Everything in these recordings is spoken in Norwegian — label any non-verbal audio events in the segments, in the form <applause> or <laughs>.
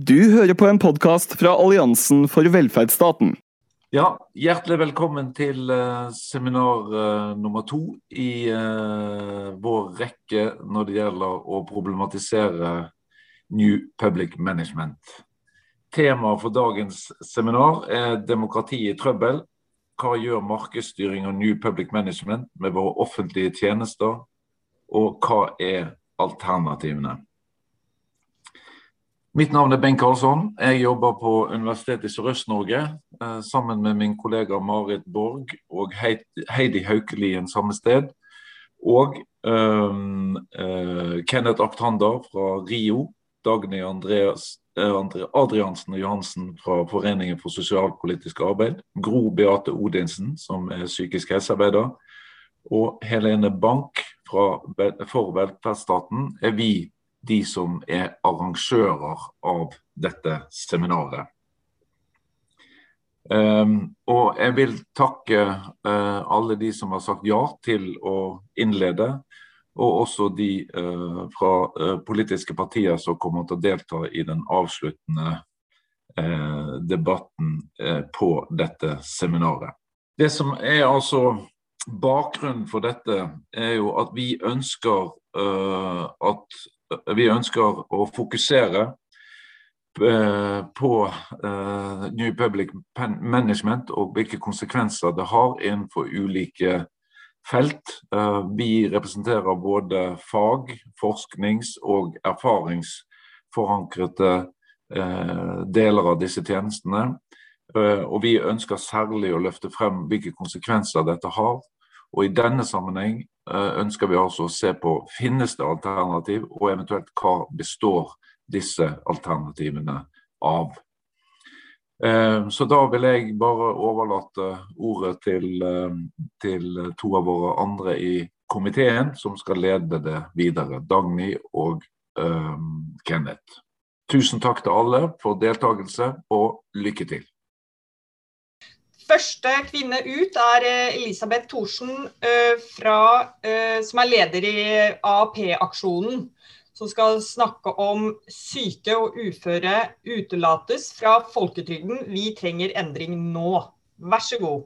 Du hører på en podkast fra Alliansen for velferdsstaten. Ja, Hjertelig velkommen til uh, seminar uh, nummer to i uh, vår rekke når det gjelder å problematisere New Public Management. Temaet for dagens seminar er demokrati i trøbbel. Hva gjør markedsstyring og New Public Management med våre offentlige tjenester, og hva er alternativene? Mitt navn er Bengt Karlsson. Jeg jobber på Universitetet i Sørøst-Norge eh, sammen med min kollega Marit Borg og Heidi Haukelien samme sted. Og um, uh, Kenneth Aktander fra RIO. Dagny Andreas, Adriansen og Johansen fra Foreningen for sosialpolitisk arbeid. Gro Beate Odinsen, som er psykisk helsearbeider. Og Helene Bank fra, for velferdsstaten er vi de som er arrangører av dette seminaret. Um, og jeg vil takke uh, alle de som har sagt ja til å innlede, og også de uh, fra uh, politiske partier som kommer til å delta i den avsluttende debatten på dette seminaret. Det som er altså bakgrunnen for dette, er jo at vi ønsker at vi ønsker å fokusere eh, på uh, New Public Management og hvilke konsekvenser det har innenfor ulike felt. Uh, vi representerer både fag-, forsknings- og erfaringsforankrede deler av disse tjenestene. og vi ønsker særlig å løfte frem hvilke konsekvenser dette har. Og I denne sammenheng Eh, ønsker vi altså å se på finnes det alternativ, og eventuelt hva består disse alternativene av. Eh, så da vil jeg bare overlate ordet til, eh, til to av våre andre i komiteen, som skal lede det videre. Dagny og um, Kenneth. Tusen takk til alle for deltakelse, og lykke til. Første kvinne ut er eh, Elisabeth Thorsen, eh, fra, eh, som er leder i AAP-aksjonen. Som skal snakke om syke og uføre utelates fra folketrygden. Vi trenger endring nå. Vær så god.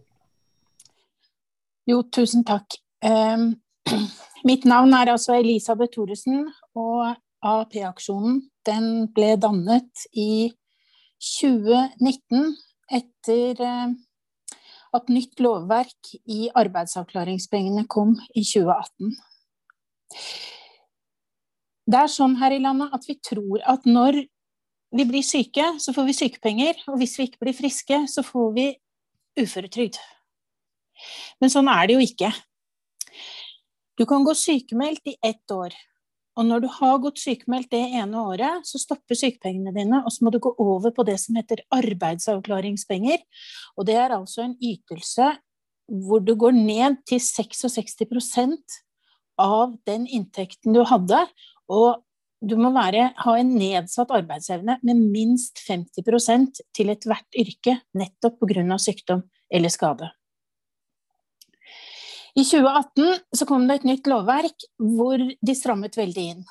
Jo, tusen takk. <clears throat> Mitt navn er altså Elisabeth Thoresen, og AAP-aksjonen den ble dannet i 2019 etter at nytt lovverk i arbeidsavklaringspengene kom i 2018. Det er sånn her i landet at vi tror at når vi blir syke, så får vi sykepenger, og hvis vi ikke blir friske, så får vi uføretrygd. Men sånn er det jo ikke. Du kan gå sykemeldt i ett år, og når du har gått sykemeldt det ene året, så stopper sykepengene dine, og så må du gå over på det som heter arbeidsavklaringspenger. Og det er altså en ytelse hvor du går ned til 66% av den inntekten du hadde, og du må være, ha en nedsatt arbeidsevne med minst 50% til ethvert yrke, nettopp pga. sykdom eller skade. I 2018 så kom det et nytt lovverk hvor de strammet veldig inn.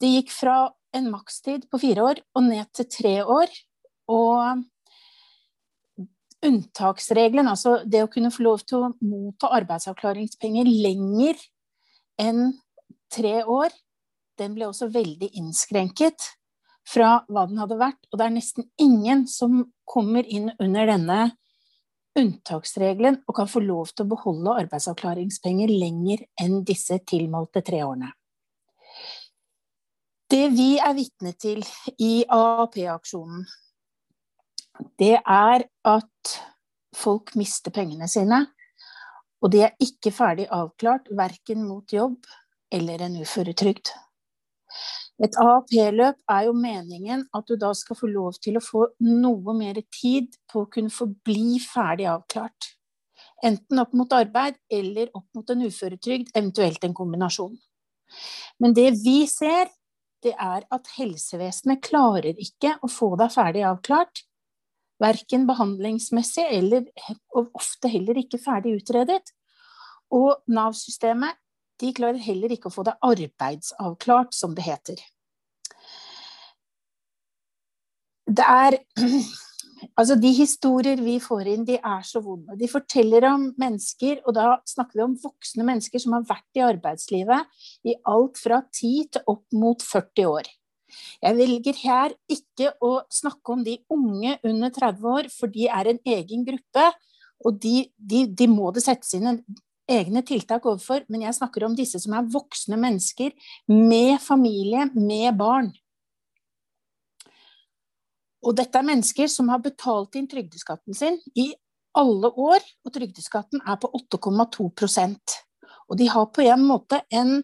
Det gikk fra en makstid på fire år og ned til tre år. Og unntaksregelen, altså det å kunne få lov til å motta arbeidsavklaringspenger lenger enn tre år, den ble også veldig innskrenket fra hva den hadde vært. Og det er nesten ingen som kommer inn under denne unntaksregelen og kan få lov til å beholde arbeidsavklaringspenger lenger enn disse tilmålte tre årene. Det vi er vitne til i AAP-aksjonen, det er at folk mister pengene sine, og de er ikke ferdig avklart verken mot jobb eller en uføretrygd. Et AAP-løp er jo meningen at du da skal få lov til å få noe mer tid på å kunne få bli ferdig avklart. Enten opp mot arbeid eller opp mot en uføretrygd, eventuelt en kombinasjon. Men det vi ser, det er at helsevesenet klarer ikke å få deg ferdig avklart. Verken behandlingsmessig eller ofte heller ikke ferdig utredet. Og Nav-systemet de klarer heller ikke å få deg arbeidsavklart, som det heter. Det er <clears throat> Altså, de historier vi får inn, de er så vonde. De forteller om mennesker, og da snakker vi om voksne mennesker som har vært i arbeidslivet i alt fra 10 til opp mot 40 år. Jeg velger her ikke å snakke om de unge under 30 år, for de er en egen gruppe, og de, de, de må det settes inn egne tiltak overfor, men jeg snakker om disse som er voksne mennesker med familie, med barn. Og dette er mennesker som har betalt inn trygdeskatten sin i alle år, og trygdeskatten er på 8,2% Og de har på en måte en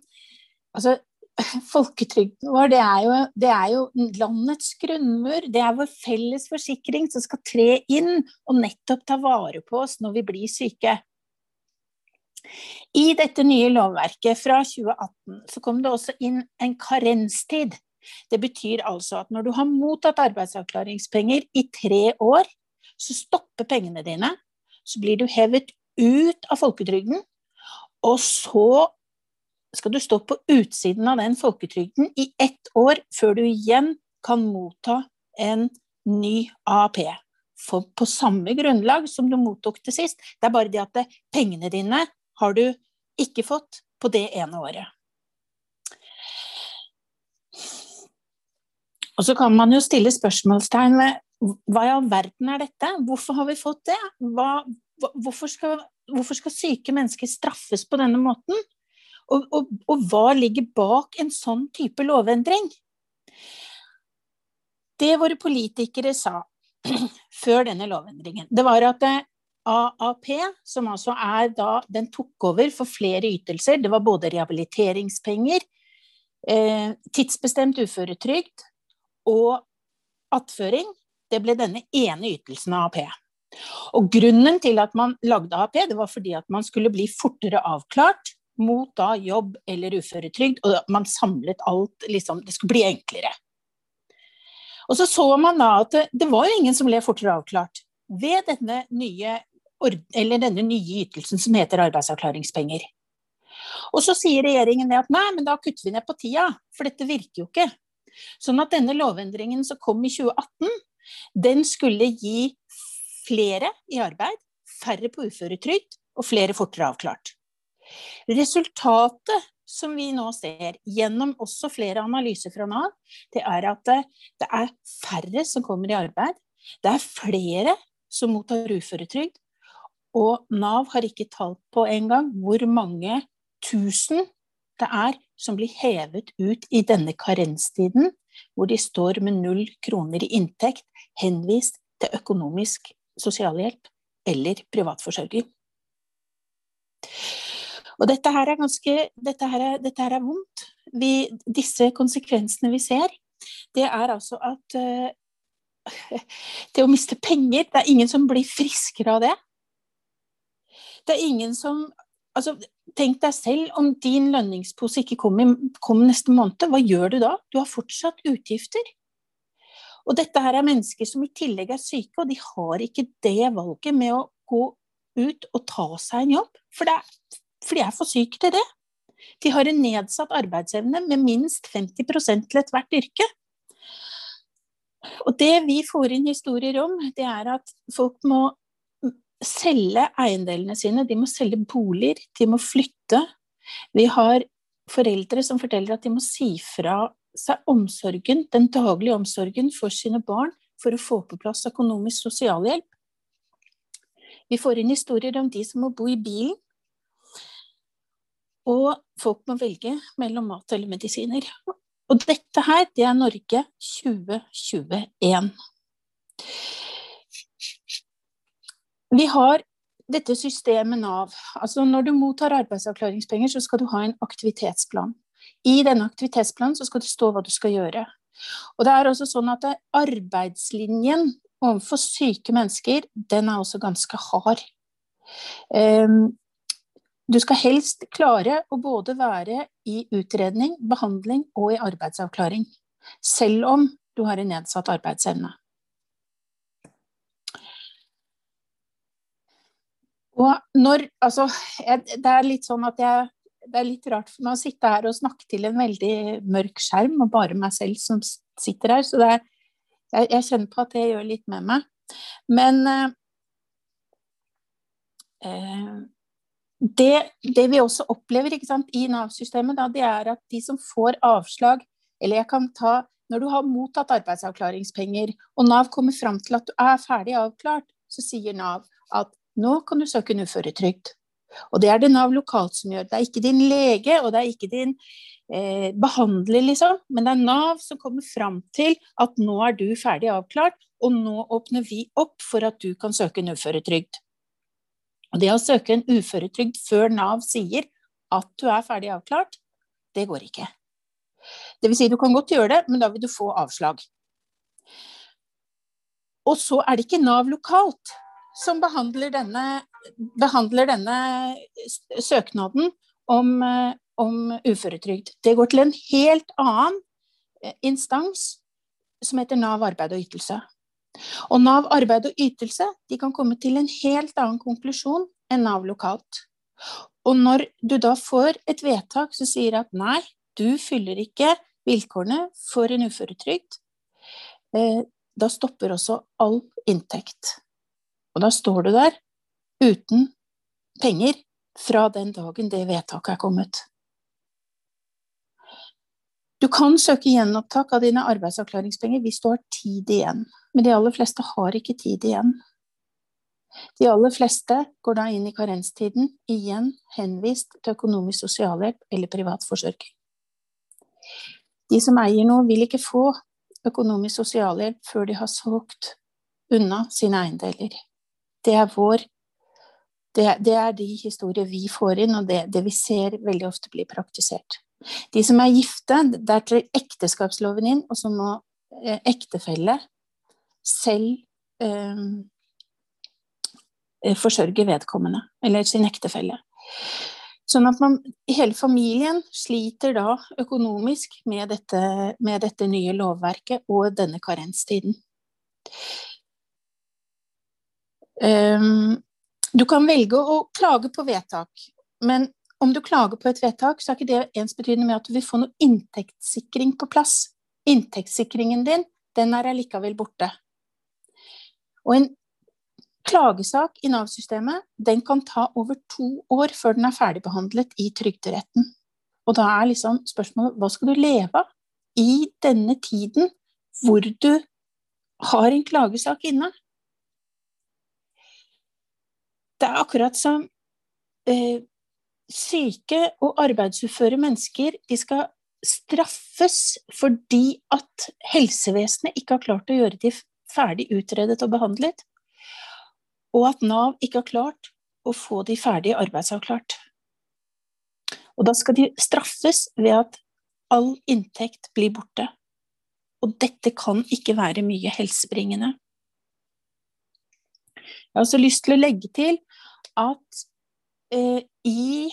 Altså, <laughs> folketrygden vår, det er, jo, det er jo landets grunnmur. Det er vår felles forsikring som skal tre inn og nettopp ta vare på oss når vi blir syke. I dette nye lovverket fra 2018 så kom det også inn en karenstid. Det betyr altså at når du har mottatt arbeidsavklaringspenger i tre år, så stopper pengene dine. Så blir du hevet ut av folketrygden, og så skal du stå på utsiden av den folketrygden i ett år før du igjen kan motta en ny AAP. For på samme grunnlag som du mottok det sist. Det er bare det at pengene dine har du ikke fått på det ene året. Og så kan man jo stille spørsmålstegn ved hva i all verden er dette? Hvorfor har vi fått det? Hva, hvorfor, skal, hvorfor, skal, syke mennesker straffes på denne måten? Og, og, og, hva ligger bak en sånn type lovendring? Det våre politikere sa <clears throat> før denne lovendringen, det var at AAP, som altså er da Den tok over for flere ytelser. Det var både rehabiliteringspenger, eh, tidsbestemt uføretrygd og attføring. Det ble denne ene ytelsen av AP. Og grunnen til at man lagde AP, det var fordi at man skulle bli fortere avklart mot da jobb eller uføretrygd, og man samlet alt liksom Det skulle bli enklere. Og så så man da at det, det var ingen som ble fortere avklart ved denne nye denne nye ytelsen som heter arbeidsavklaringspenger. Og så sier regjeringen at nei, men da kutter vi ned på tida, for dette virker jo ikke. Sånn at denne lovendringen som kom i 2018, den skulle gi flere i arbeid, færre på uføretrygd og flere fortere avklart. Resultatet som vi nå ser, gjennom også flere analyser fra Nav, det er at det, er færre som kommer i arbeid. Det er flere som mottar uføretrygd, og Nav har ikke talt på engang hvor mange tusen det er som blir hevet ut i denne karenstiden, hvor de står med null kroner i inntekt, henvist til økonomisk sosialhjelp eller privatforsørger. Og dette her er ganske Dette her er, dette her er vondt. Vi, disse konsekvensene vi ser, det er altså at uh, <laughs> det å miste penger Det er ingen som blir friskere av det. Det er ingen som altså, Tenk deg selv om din lønningspose ikke kom, kom, neste måned. Hva gjør du da? Du har fortsatt utgifter. Og dette her er mennesker som i tillegg er syke, og de har ikke det valget med å gå ut og ta seg en jobb. For, er, for de er for syke til det. De har en nedsatt arbeidsevne med minst 50 til ethvert yrke. Og det vi får inn historier om, det er at folk må selge eiendelene sine, de må selge boliger, de må flytte. Vi har foreldre som forteller at de må si fra seg omsorgen, den daglige omsorgen for sine barn for å få på plass økonomisk sosialhjelp. Vi får inn historier om de som må bo i bilen. Og folk må velge mellom mat eller medisiner. Og dette her, det er Norge 2021. Vi har dette systemet Nav. Altså når du mottar arbeidsavklaringspenger, så skal du ha en aktivitetsplan. I denne aktivitetsplanen så skal det stå hva du skal gjøre. Og det er også sånn at arbeidslinjen overfor syke mennesker, den er også ganske hard. Um, du skal helst klare å både være i utredning, behandling og i arbeidsavklaring. Selv om du har en nedsatt arbeidsevne. Og når Altså, jeg, det er litt sånn at jeg Det er litt rart for meg å sitte her og snakke til en veldig mørk skjerm, og bare meg selv som sitter her. Så det er Jeg, jeg, kjenner på at det gjør litt med meg. Men eh, eh det, det, vi også opplever sant, i Nav-systemet, det er at de som får avslag Eller jeg kan ta Når du har mottatt arbeidsavklaringspenger, og Nav kommer fram til at du er ferdig avklart, så sier Nav at nå kan du søke en uføretrygd. Og det er det Nav lokalt som gjør. Det er ikke din lege, og det er ikke din eh, behandler, liksom. Men det er Nav som kommer fram til at nå er du ferdig avklart, og nå åpner vi opp for at du kan søke en uføretrygd. Og det å søke en uføretrygd før Nav sier at du er ferdig avklart, det går ikke. Det vil si, du kan godt gjøre det, men da vil du få avslag. Og så er det ikke Nav lokalt som behandler denne, behandler denne søknaden om, eh, om uføretrygd. Det går til en helt annen eh, instans som heter Nav arbeid og ytelse. Og Nav arbeid og ytelse de kan komme til en helt annen konklusjon enn Nav lokalt. Og når du da får et vedtak som sier at nei, du fyller ikke vilkårene for en uføretrygd, eh, da stopper også all inntekt. Og da står du der uten penger fra den dagen det vedtaket er kommet. Du kan søke gjenopptak av dine arbeidsavklaringspenger hvis du har tid igjen, men de aller fleste har ikke tid igjen. De aller fleste går da inn i karenstiden, igjen henvist til økonomisk sosialhjelp eller privat forsørging. De som eier noe, vil ikke få økonomisk sosialhjelp før de har solgt unna sine eiendeler det er vår det, det, er de historier vi får inn, og det, det, vi ser veldig ofte blir praktisert. De som er gifte, der trer ekteskapsloven inn, og så må eh, ektefelle selv eh, forsørge vedkommende, eller sin ektefelle. Sånn at man, hele familien sliter da økonomisk med dette, med dette nye lovverket og denne karenstiden. Um, du kan velge å klage på vedtak, men om du klager på et vedtak, så er ikke det ensbetydende med at du vil få noe inntektssikring på plass. Inntektssikringen din, den er allikevel borte. Og en klagesak i Nav-systemet, den kan ta over to år før den er ferdigbehandlet i Trygderetten. Og da er liksom spørsmålet hva skal du leve av i denne tiden hvor du har en klagesak inne? Det er akkurat som eh, syke og arbeidsuføre mennesker de skal straffes fordi at helsevesenet ikke har klart å gjøre de ferdig utredet og behandlet, og at Nav ikke har klart å få de ferdig arbeidsavklart. Og da skal de straffes ved at all inntekt blir borte. Og dette kan ikke være mye helsebringende. Jeg har også lyst til å legge til at eh, i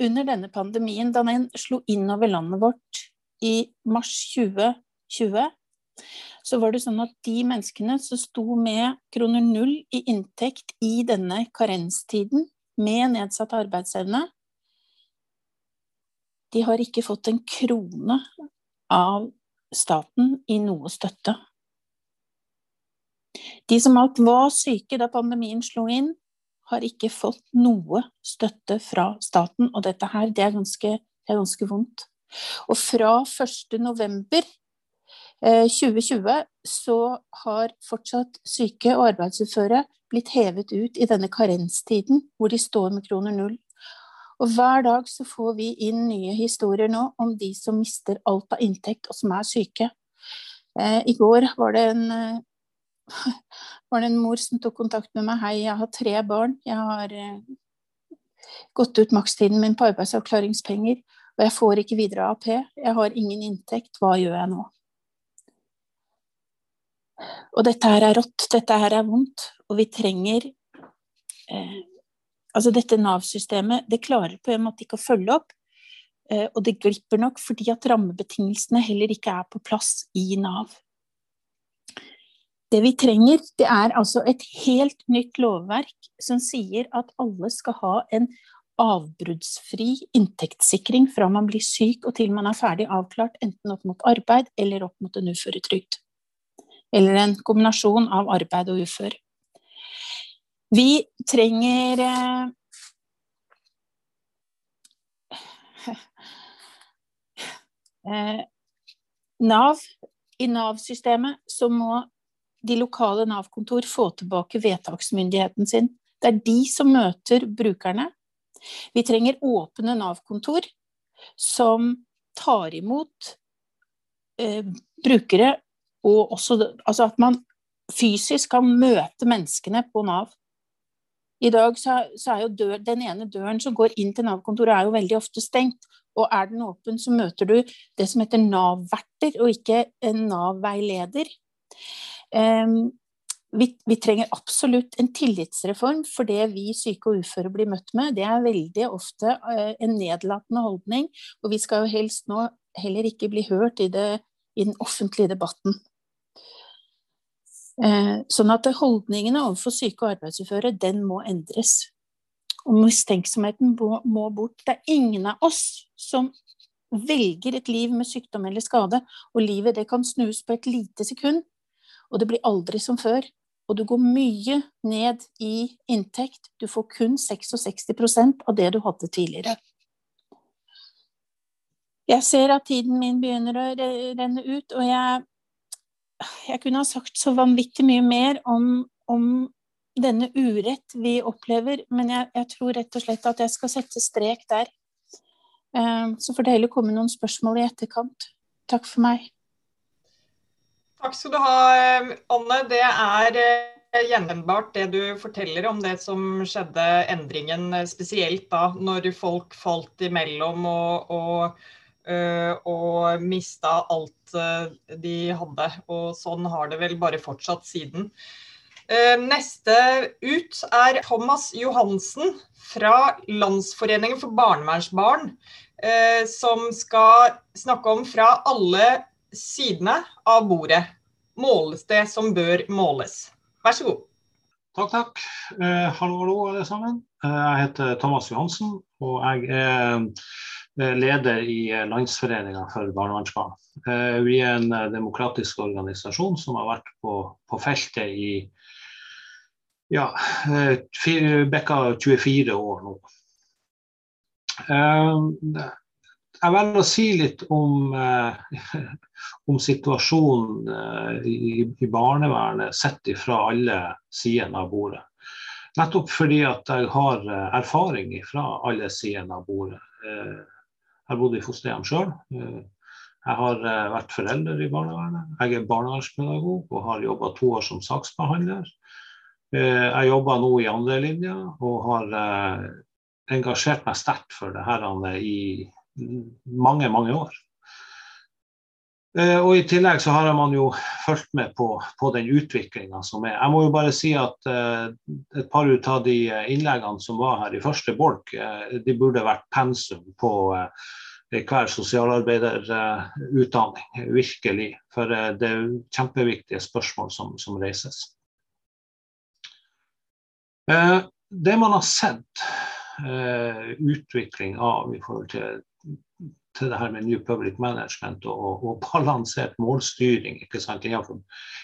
under denne pandemien, da den slo inn over landet vårt i mars 2020, så var det sånn at de menneskene som sto med kroner null i inntekt i denne karenstiden, med nedsatt arbeidsevne, de har ikke fått en krone av staten i noe støtte. De som alt var syke da pandemien slo inn, har ikke fått noe støtte fra staten, og dette her, det er ganske, det er ganske vondt. Og fra 1. november 2020 eh, så har fortsatt syke og arbeidsuføre blitt hevet ut i denne karenstiden hvor de står med kroner null. Og hver dag så får vi inn nye historier nå om de som mister alt av inntekt og som er syke. Eh, I går var det en eh, var det en mor som tok kontakt med meg. 'Hei, jeg har tre barn. Jeg har eh, gått ut makstiden min på arbeidsavklaringspenger, og jeg får ikke videre AAP. Jeg har ingen inntekt. Hva gjør jeg nå?' Og dette her er rått. Dette her er vondt. Og vi trenger eh, Altså, dette Nav-systemet, det klarer på en måte ikke å følge opp. Eh, og det glipper nok fordi at rammebetingelsene heller ikke er på plass i Nav. Det vi trenger, det er altså et helt nytt lovverk som sier at alle skal ha en avbruddsfri inntektssikring fra man blir syk og til man er ferdig avklart, enten opp mot arbeid eller opp mot en uføretrygd. eller en kombinasjon av arbeid og ufør. Vi trenger eh, Nav. I Nav-systemet så må de lokale Nav-kontor få tilbake vedtaksmyndigheten sin. Det er de som møter brukerne. Vi trenger åpne Nav-kontor som tar imot eh, brukere, og også altså at man fysisk kan møte menneskene på Nav. I dag så, så er jo dør, den ene døren som går inn til Nav-kontoret, er jo veldig ofte stengt. Og er den åpen, så møter du det som heter Nav-verter, og ikke en Nav-veileder. Vi, vi, trenger absolutt en tillitsreform, for det vi syke og uføre blir møtt med, det er veldig ofte uh, en nedlatende holdning. Og vi skal jo helst nå heller ikke bli hørt i, det, i den offentlige debatten. Uh, sånn at holdningene overfor syke og arbeidsuføre, den må endres. Og mistenksomheten må bort. Det er ingen av oss som velger et liv med sykdom eller skade, og livet det kan snus på et lite sekund, og det blir aldri som før. Og du går mye ned i inntekt, du får kun 66% av det du hadde tidligere. Jeg ser at tiden min begynner å renne ut, og jeg, jeg kunne ha sagt så vanvittig mye mer om, om denne urett vi opplever, men jeg, jeg, tror rett og slett at jeg skal sette strek der. Uh, så får det heller komme noen spørsmål i etterkant. Takk for meg. Takk skal du ha, eh, Anne. Det er gjennombart gjenkjennbart det du forteller om det som skjedde, endringen spesielt da når folk falt imellom og, og, og mista alt de hadde. Og sånn har det vel bare fortsatt siden. Eh, neste ut er Thomas Johansen fra Landsforeningen for barnevernsbarn, eh, som skal snakke om fra alle sidene av bordet. Måles det som bør måles? Vær så god. Takk, takk. Eh, hallo, hallo, alle sammen. Eh, jeg heter Thomas Johansen, og jeg er leder i Landsforeninga for barnevernsbarn. Vi er en demokratisk organisasjon som har vært på, på feltet i ja, bikka 24 år nå. Eh, jeg velger å si litt om, eh, <laughs> om situasjonen eh, i, i barnevernet sett fra alle sidene av bordet. Nettopp fordi at jeg har erfaring fra alle sidene av bordet. Jeg har bodd i fosterhjem sjøl. Jeg har vært forelder i barnevernet. Jeg er barnevernspedagog og har jobba to år som saksbehandler. Eh, jeg jobber nå i andrelinja og har eh, engasjert meg sterkt for det her i mange, mange år. Eh, og I tillegg så har man jo fulgt med på, på den utviklinga som er. Jeg må jo bare si at et par ut av de innleggene som var her i første bolk, de burde vært pensum på hver sosialarbeiderutdanning. Virkelig. For det er kjempeviktige spørsmål som, som reises. Eh, det man har sett eh, utvikling av i forhold til, til det her med New Public Management og, og balansert målstyring ikke sant, innenfor,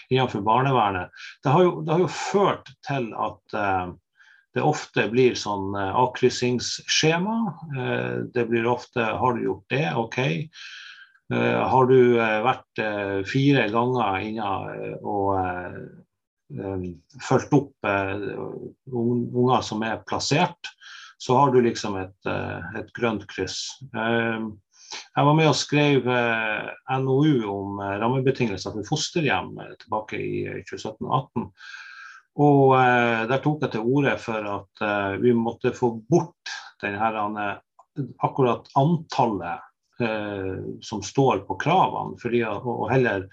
innenfor barnevernet, det har, jo, det har, jo, ført til at eh, det ofte blir sånn uh, avkryssingsskjema. Eh, det blir ofte 'har du gjort det', OK. har du vært fire ganger inne og Eh, fulgt opp eh, unger som er plassert, så har du liksom et, eh, et grønt kryss. Jeg var med og skrev NOU om rammebetingelser for fosterhjem tilbake i 2017 2018. Og der tok jeg til orde for at vi måtte få bort denne, akkurat antallet som står på kravene, fordi, og heller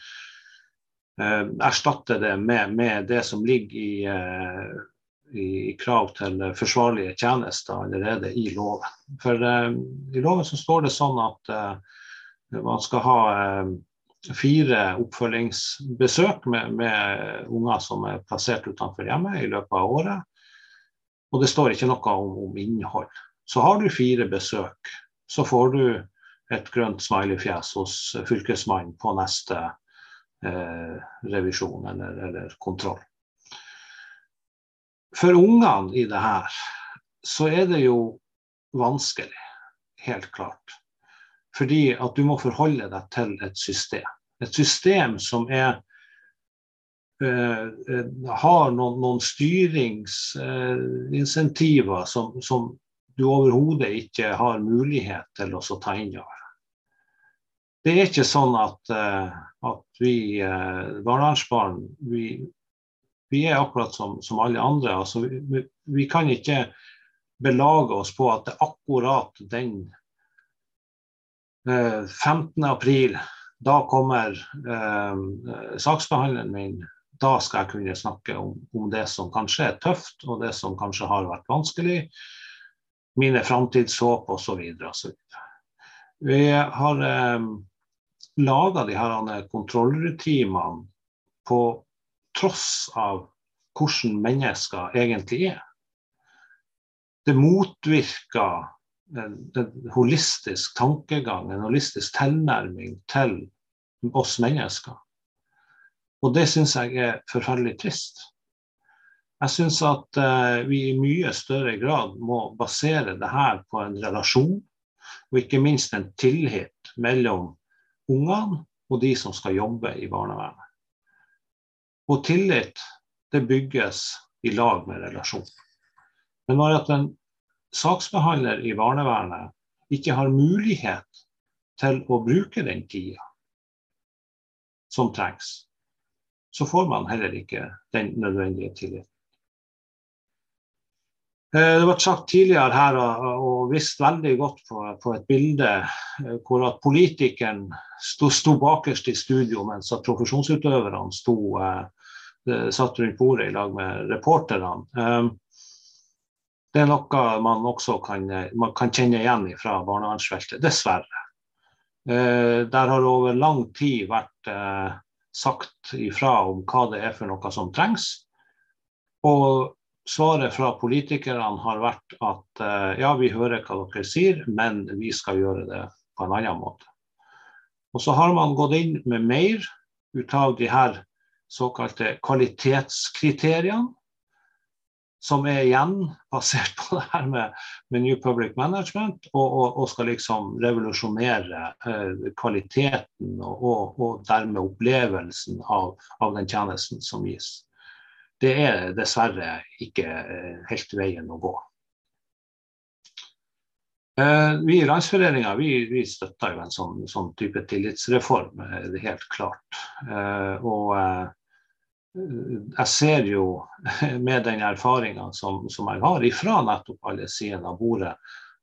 Eh, erstatte det med, med, det som ligger i, eh, i, krav til forsvarlige tjenester allerede i loven. For eh, I loven så står det sånn at man skal ha fire oppfølgingsbesøk med, med, unger som er plassert utenfor hjemmet i løpet av året. Og det står ikke noe om, om innhold. Så har du fire besøk, så får du et grønt smileyfjes hos Fylkesmannen på neste eh, revisjon eller, eller, kontroll. For ungene i det her så er det jo vanskelig, helt klart. Fordi at du må forholde deg til et system. Et system som er Uh, har noen, noen styringsinsentiver uh, som, som, du overhodet ikke har mulighet til å ta inn over. Det er ikke sånn at, uh, at vi barnevernsbarn vi, vi, er akkurat som, som alle andre. Altså, vi, vi, kan ikke belage oss på at det er akkurat den 15. april da kommer eh, saksbehandleren min da skal jeg kunne snakke om, om, det som kanskje er tøft, og det som kanskje har vært vanskelig. Mine framtidshåp osv. Vi har eh, laga de her kontrollrutinene på tross av hvordan mennesker egentlig er. Det motvirker en, en holistisk tankegang, en holistisk tilnærming til oss mennesker. Og det syns jeg er forferdelig trist. Jeg syns at uh, vi i mye større grad må basere det her på en relasjon, og ikke minst en tillit mellom ungene og de som skal jobbe i barnevernet. Og tillit, det bygges i lag med relasjon. Men når at en saksbehandler i barnevernet ikke har mulighet til å bruke den tida som trengs, så får man heller ikke den nødvendige tilliten. Eh, det ble sagt tidligere her og visst veldig godt på, på et bilde eh, hvor at politikeren sto, sto, bakerst i studio, mens at profesjonsutøverne sto, eh, satt rundt bordet i lag med reporterne. Det er noe man også kan, man kan kjenne igjen fra barnevernsfeltet, dessverre. Der har det over lang tid vært sagt ifra om hva det er for noe som trengs. Og svaret fra politikerne har vært at eh, ja, vi hører hva dere sier, men vi skal gjøre det på en annen måte. Og så har man gått inn med mer ut av de her såkalte kvalitetskriteriene som er igjen basert på det her med, med New Public Management, og, og, og skal liksom revolusjonere eh, kvaliteten og, og, dermed opplevelsen av, av, den tjenesten som gis. Det er dessverre ikke eh, helt veien å gå. Eh, vi i Landsforeninga vi, vi, støtter jo en sånn, sånn type tillitsreform, eh, det er helt klart. Og jeg ser jo <laughs> med den erfaringa som, som, jeg har ifra nettopp alle sidene av bordet,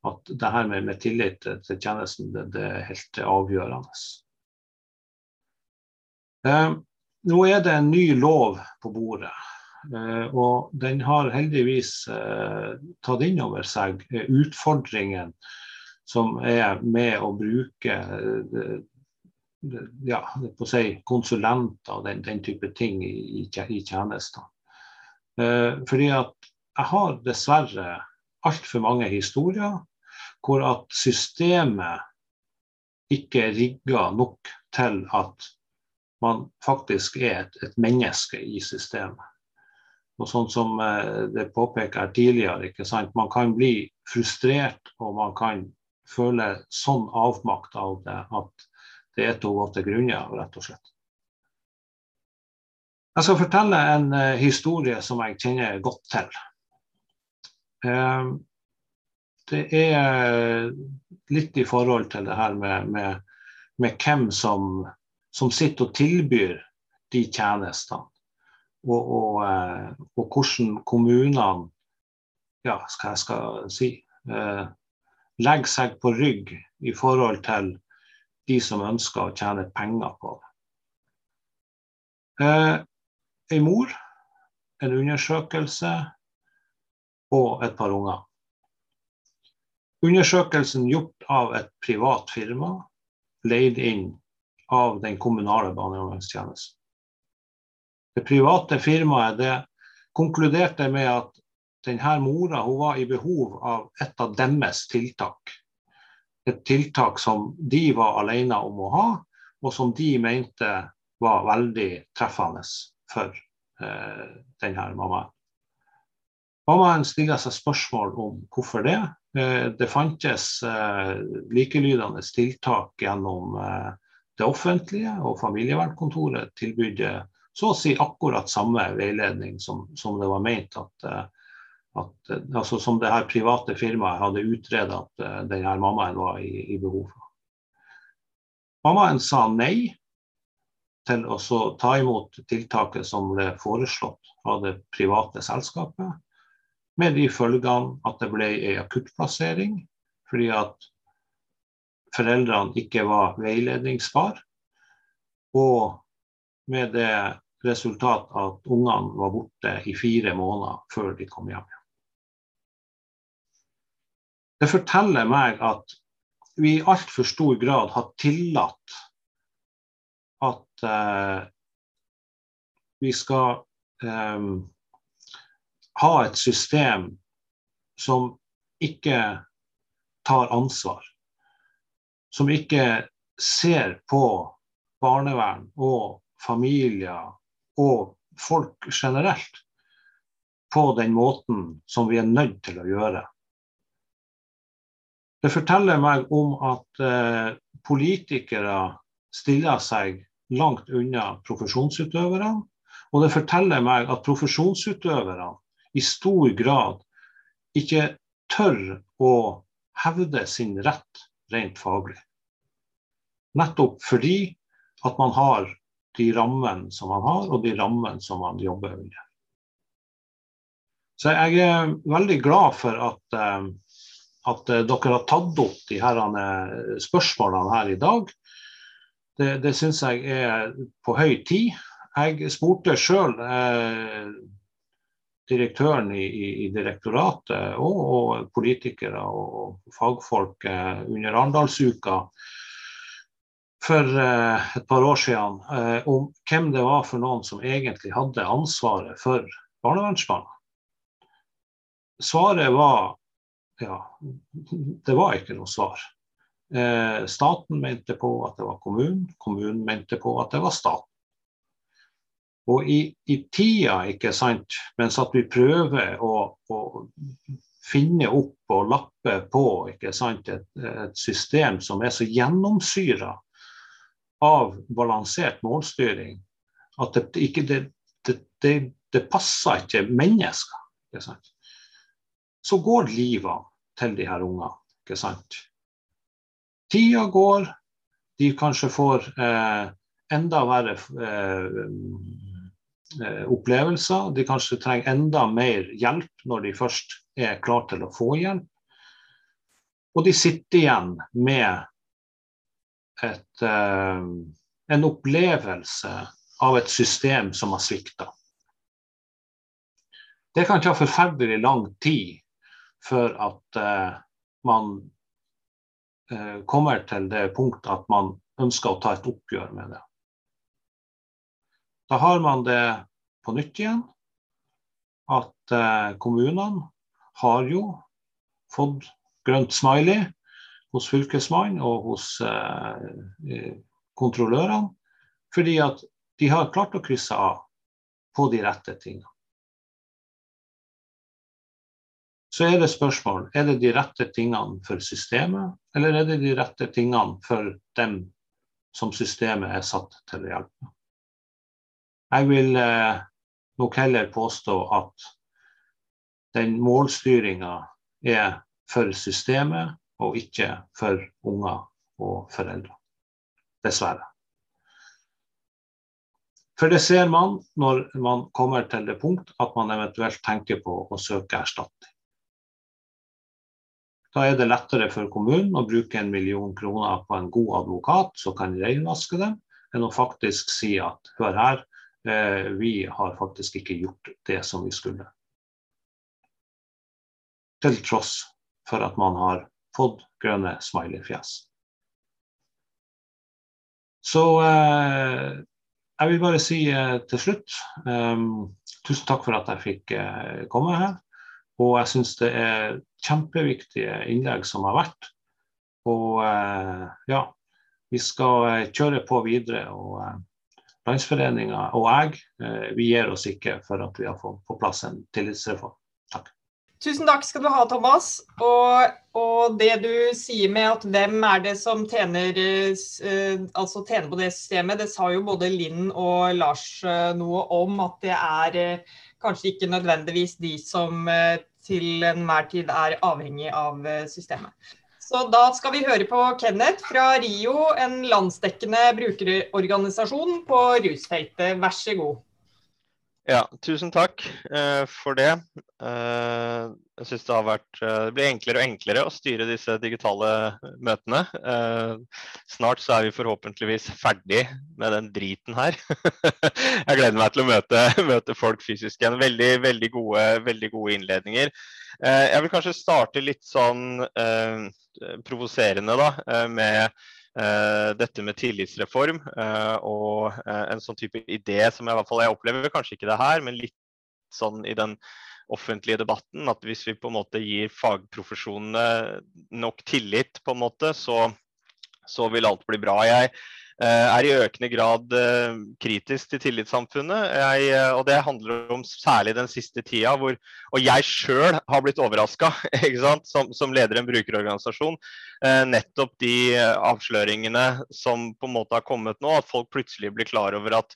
at det her med, med tillit til tjenesten det, det, er helt avgjørende. Nå er det en ny lov på bordet. Eh, og den har heldigvis eh, tatt inn over seg utfordringen som er med å bruke eh, ja, si, konsulenter og den, den, type ting i, i tjenester. Eh, fordi at jeg har dessverre altfor mange historier hvor at systemet ikke er rigga nok til at man faktisk er et, et, menneske i systemet. Og sånn som eh, det påpeker tidligere, ikke sant? man kan bli frustrert og man kan føle sånn avmakt av det at det er til å gå til grunne av, rett og slett. Jeg skal fortelle en uh, historie som jeg kjenner godt til. Uh, det er litt i forhold til det her med, med, med hvem som, som, sitter og tilbyr de tjenestene. Og, og, uh, og hvordan kommunene ja, skal jeg skal si, legger seg på rygg i forhold til de som ønsker å tjene penger på det. Eh, en mor, en undersøkelse og et par unger. Undersøkelsen gjort av et privat firma, leid inn av den kommunale barnevernstjenesten. Det private firmaet det konkluderte med at denne mora var i behov av et av deres tiltak et tiltak som de var alene om å ha, og som de mente var veldig treffende for eh, denne mammaen. Mammaen stiller seg spørsmål om hvorfor det. Eh, det fantes eh, likelydende tiltak gjennom eh, det offentlige, og familievernkontoret tilbydde så å si akkurat samme veiledning som, som det var ment at, at altså Som det her private firmaet hadde utreda at denne mammaen var i, i behov for. Mammaen sa nei til å ta imot tiltaket som ble foreslått av det private selskapet, med de følgene at det ble en akuttplassering fordi at foreldrene ikke var veiledningsbar, og med det resultat at ungene var borte i fire måneder før de kom hjem. Det forteller meg at vi i altfor stor grad har tillatt at eh, vi skal eh, ha et system som ikke tar ansvar. Som ikke ser på barnevern og familier og folk generelt på den måten som vi er nødt til å gjøre. Det forteller meg om at eh, politikere stiller seg langt unna profesjonsutøverne. Og det forteller meg at profesjonsutøverne i stor grad ikke tør å hevde sin rett rent faglig. Nettopp fordi at man har de rammene som man har, og de rammene som man jobber under. Så jeg er veldig glad for at, eh, at dere har tatt opp de her eh, spørsmålene her i dag. Det, det syns jeg er på høy tid. Jeg spurte sjøl eh, direktøren i, i, direktoratet og, og, politikere og fagfolk eh, under Arendalsuka for eh, et par år siden eh, om hvem det var for noen som egentlig hadde ansvaret for barnevernsbarna. Svaret var ja, det var ikke noe svar. Eh, staten mente på at det var kommunen, kommunen mente på at det var staten. Og i, i tida, ikke sant, mens at vi prøver å, å finne opp og lappe på sant, et, et system som er så gjennomsyra av balansert målstyring at det, ikke, det, det, det passer ikke mennesker. Ikke? Så går livet til de her ungene. Ikke sant? Tida går, de kanskje får eh, enda verre eh, Eh, opplevelser. De kanskje trenger enda mer hjelp når de først er klar til å få hjelp. Og de sitter igjen med et, uh, en opplevelse av et system som har svikta. Det kan ta forferdelig lang tid før at uh, man uh, kommer til det punkt at man ønsker å ta et oppgjør med det. Da har man det på nytt igjen. At eh, kommunene har jo fått grønt smiley hos fylkesmannen og hos eh, kontrollørene. Fordi at de har klart å krysse av på de rette tingene. Så er det spørsmål er det de rette tingene for systemet, eller er det de rette tingene for dem som systemet er satt til å hjelpe. Jeg vil eh, nok heller påstå at den målstyringa er for systemet og ikke for unger og foreldre. Dessverre. For det ser man når man kommer til det punkt at man eventuelt tenker på å søke erstatning. Da er det lettere for kommunen å bruke en million kroner på en god advokat som kan renvaske dem, enn å faktisk si at hør her, Eh, vi har faktisk ikke gjort det som vi skulle. Til tross for at man har fått grønne smileyfjes. Så eh, jeg vil bare si eh, til slutt um, tusen takk for at jeg fikk eh, komme her. Og jeg syns det er kjempeviktige innlegg som har vært. Og eh, ja, vi skal kjøre på videre. og Landsforeninga og jeg, vi gir oss ikke for at vi har fått på plass en tillitsreform. Tusen takk skal du ha, Thomas. Og, og, det du sier med at hvem er det som tjener, uh, altså tjener på det systemet, det sa jo både Linn og Lars uh, noe om. At det er uh, kanskje ikke nødvendigvis de som til enhver tid er avhengig av systemet. Så da skal vi høre på Kenneth fra RIO, en landsdekkende brukerorganisasjon på rusfeltet. Vær så god. Ja, tusen takk uh, for det. Uh, jeg syns det har vært uh, Det blir enklere og enklere å styre disse digitale møtene. Snart så er vi forhåpentligvis ferdig med den driten her. <laughs> jeg gleder meg til å møte, <laughs> møte folk fysisk igjen. Veldig, veldig gode, veldig gode innledninger. Jeg vil kanskje starte litt sånn provoserende, da, med dette med tillitsreform uh, og uh, en sånn type idé som jeg, i hvert fall jeg opplever, kanskje ikke det her, men litt sånn i den offentlige debatten, at hvis vi på en måte gir fagprofesjonene nok tillit, på en måte, så, så vil alt bli bra. Jeg Eh, er i økende grad eh, kritisk til tillitssamfunnet. Jeg, eh, og det handler om særlig den siste tida, hvor og jeg sjøl har blitt overraska <laughs> som, som leder en brukerorganisasjon. Nettopp de avsløringene som på en måte har kommet nå, at folk plutselig blir klar over at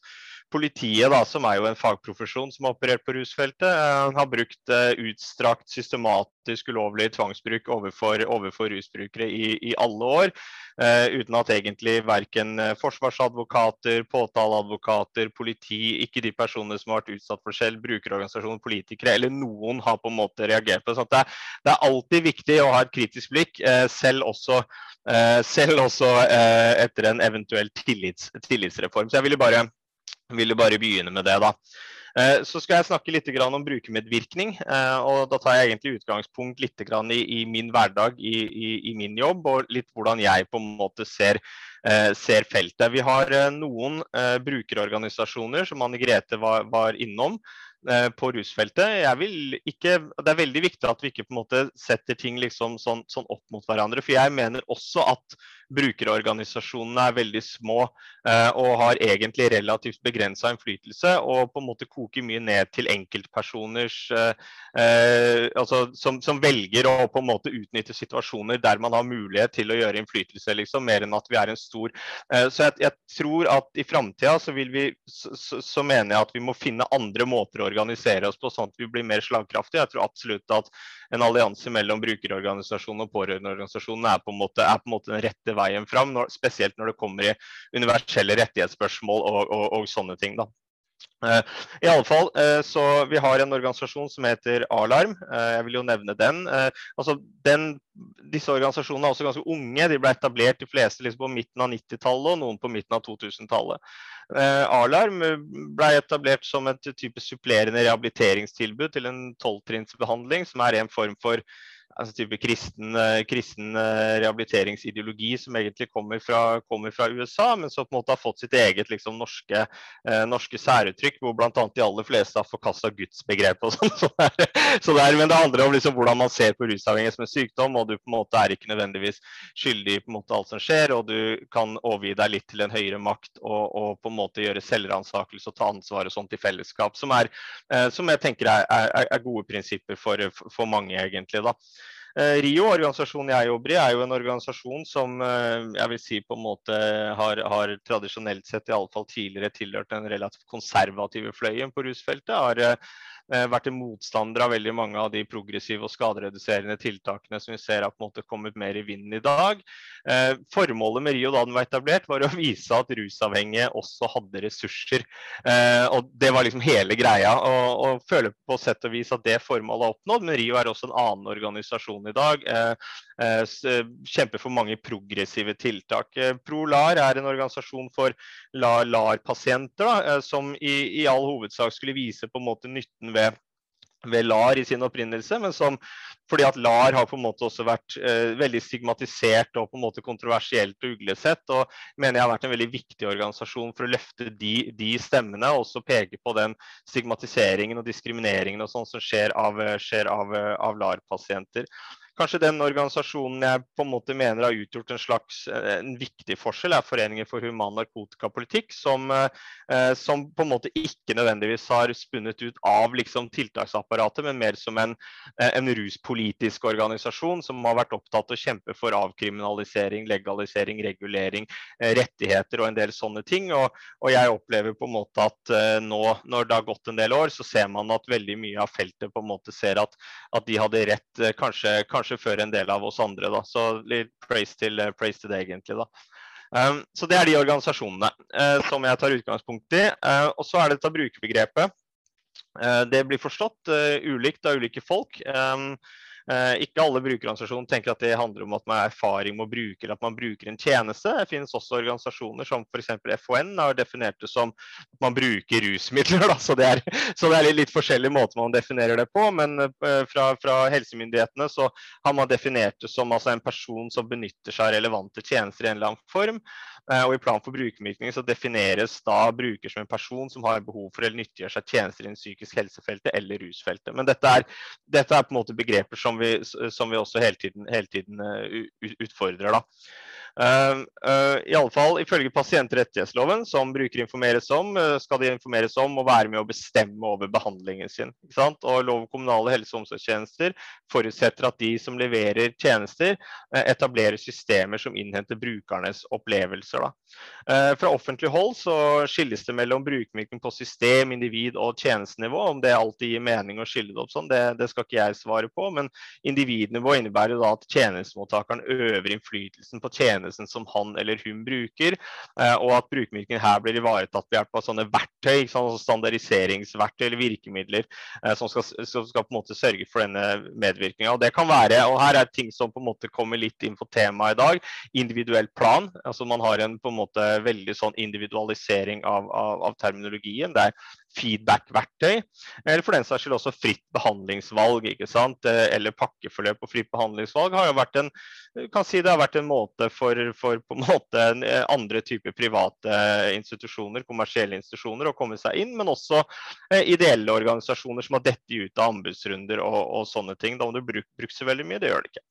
Politiet, da, som er jo en fagprofesjon som har operert på rusfeltet, uh, har brukt uh, utstrakt, systematisk ulovlig tvangsbruk overfor, overfor rusbrukere i, i, alle år. Uh, uten at egentlig verken forsvarsadvokater, påtaleadvokater, politi, ikke de personene som har vært utsatt for selv, brukerorganisasjoner, politikere eller noen har på en måte reagert på det. det er alltid viktig å ha et kritisk blikk, selv også, selv også etter en eventuell tillits, tillitsreform. Så jeg ville bare jeg jo bare begynne med det, da. Eh, så skal jeg snakke litt om brukermedvirkning. Eh, og Da tar jeg egentlig utgangspunkt litt i, min hverdag i, min jobb, og litt hvordan jeg på en måte ser, eh, feltet. Vi har noen brukerorganisasjoner, som Anne Grete var, innom, på rusfeltet. Ikke, det er veldig viktig at vi ikke på en måte setter ting liksom sånn, sånn, opp mot hverandre. For jeg mener også at brukerorganisasjonene er veldig små eh, og har egentlig relativt begrensa innflytelse. Og på en måte koker mye ned til enkeltpersoners eh, eh, altså, som, som, velger å på en måte utnytte situasjoner der man har mulighet til å gjøre innflytelse, liksom, mer enn at vi er en stor. Eh, så jeg, jeg, tror at i framtida så vil vi så, så, mener jeg at vi må finne andre måter å organisere oss på sånn at vi blir mer slagkraftige. Jeg tror absolutt at en allianse mellom brukerorganisasjonen og pårørendeorganisasjonen er, på en måte, er på en måte den rette veien fram, når, spesielt når det kommer i universelle rettighetsspørsmål og, og, og sånne ting. da. Uh, I alle fall, uh, så Vi har en organisasjon som heter Alarm. Uh, jeg vil jo nevne den. altså den. Disse organisasjonene er også ganske unge. De ble etablert de fleste liksom på midten av 90-tallet og noen på midten av 2000-tallet. Alarm ble etablert som et type supplerende rehabiliteringstilbud til en tolvtrinnsbehandling, som er en form for altså type kristen, eh, kristen, eh, rehabiliteringsideologi som egentlig kommer fra, kommer fra, USA, men som på en måte har fått sitt eget liksom, norske, eh, norske særuttrykk, hvor bl.a. de aller fleste har forkasta gudsbegrepet sånn. <laughs> Så men det handler om liksom, hvordan man ser på rusavhengighet som en sykdom, og du på en måte er ikke nødvendigvis skyldig på en måte alt som skjer, og du kan overgi deg litt til en høyere makt og, og på en måte gjøre selvransakelse og ta ansvar og sånt i fellesskap, som, er, eh, som jeg tenker er, er, er gode prinsipper for, for mange, egentlig. da. Eh, RIO, organisasjonen jeg jobber i, er jo en organisasjon som eh, jeg vil si på en måte har, har tradisjonelt sett, i alle fall tidligere, tilhørt den relativt konservative fløyen på rusfeltet. Har Eh, vært en motstander av veldig mange av de progressive og skadereduserende tiltakene som vi ser har på en måte kommet mer i vinden i dag. Eh, formålet med Rio da den var etablert, var å vise at rusavhengige også hadde ressurser. Eh, og Det var liksom hele greia. Og, og føler på sett og vis at det formålet er oppnådd. Men Rio er også en annen organisasjon i dag. Kjemper for mange progressive tiltak. ProLAR er en organisasjon for LAR-pasienter, som i, i all hovedsak skulle vise på en måte nytten ved, ved LAR i sin opprinnelse, men som fordi at LAR har på en måte også vært eh, veldig stigmatisert og på en måte kontroversielt og uglesett. og mener jeg har vært en veldig viktig organisasjon for å løfte de, de stemmene og også peke på den stigmatiseringen og diskrimineringen og sånn som skjer av, av, av LAR-pasienter. Kanskje den organisasjonen jeg på en måte mener har utgjort en slags en viktig forskjell, er Foreningen for human narkotikapolitikk, som, som på en måte ikke nødvendigvis har spunnet ut av liksom, tiltaksapparatet, men mer som en, en ruspolitisk organisasjon som har vært opptatt av å kjempe for avkriminalisering, legalisering, regulering, rettigheter og en del sånne ting. Og, og jeg opplever på en måte at nå, når det har gått en del år, så ser man at veldig mye av feltet på en måte ser at, at de hadde rett kanskje, kanskje, kanskje, før en del av oss andre. Da. Så litt praise til, eh, praise til det, egentlig. da. Um, så Det er de organisasjonene uh, som jeg tar utgangspunkt i. Uh, og Så er det dette brukerbegrepet. Uh, det blir forstått ulikt av ulike folk. Um, ikke alle brukerorganisasjoner tenker at det handler om at man har erfaring med å bruke eller at man bruker en tjeneste. Det finnes også organisasjoner som f.eks. FHN har definert det som at man bruker rusmidler. Da. Så, det er, så det er litt, litt forskjellig måte man definerer det på. Men eh, fra, fra helsemyndighetene så har man definert det som altså, en person som benytter seg av relevante tjenester i en eller annen form. Eh, og I plan for brukermykning så defineres da bruker som en person som har behov for eller nyttiggjør seg tjenester innen psykisk helsefeltet eller rusfeltet. Men dette er, dette er på en måte begreper som vi, som vi også hele tiden, hele tiden uh, utfordrer. da. Uh, uh, i alle fall Ifølge pasientrettighetsloven, som brukere informeres om, uh, skal de informeres om å være med å bestemme over behandlingen sin. Og Lov om kommunale helse- og omsorgstjenester forutsetter at de som leverer tjenester, etablerer systemer som innhenter brukernes opplevelser. Fra offentlig hold så skilles det mellom brukervirkning på system, individ og tjenestenivå. Om det alltid gir mening å skille det opp sånn, det, det skal ikke jeg svare på. Men individnivå innebærer da at tjenestemottakeren øver innflytelsen på tjenesten tjenesten som han eller hun bruker, eh, og at brukervirkningen her blir ivaretatt ved hjelp av sånne verktøy, sånn standardiseringsverktøy eller virkemidler eh, som skal, som skal, på en måte sørge for denne medvirkninga. Det kan være, og her er ting som på en måte kommer litt inn på temaet i dag, individuell plan. altså Man har en på en måte veldig sånn individualisering av, av, av terminologien. Det er feedback-verktøy, eller for den saks skyld også fritt behandlingsvalg. ikke sant? Eh, eller pakkeforløp og fritt behandlingsvalg har jo vært en kan si det har vært en måte for, for på en måte eh, andre typer private institusjoner, kommersielle institusjoner, å komme seg inn, men også eh, ideelle organisasjoner som har dette ut av anbudsrunder og, og sånne ting. Da må du bruke så veldig mye, det gjør det ikke.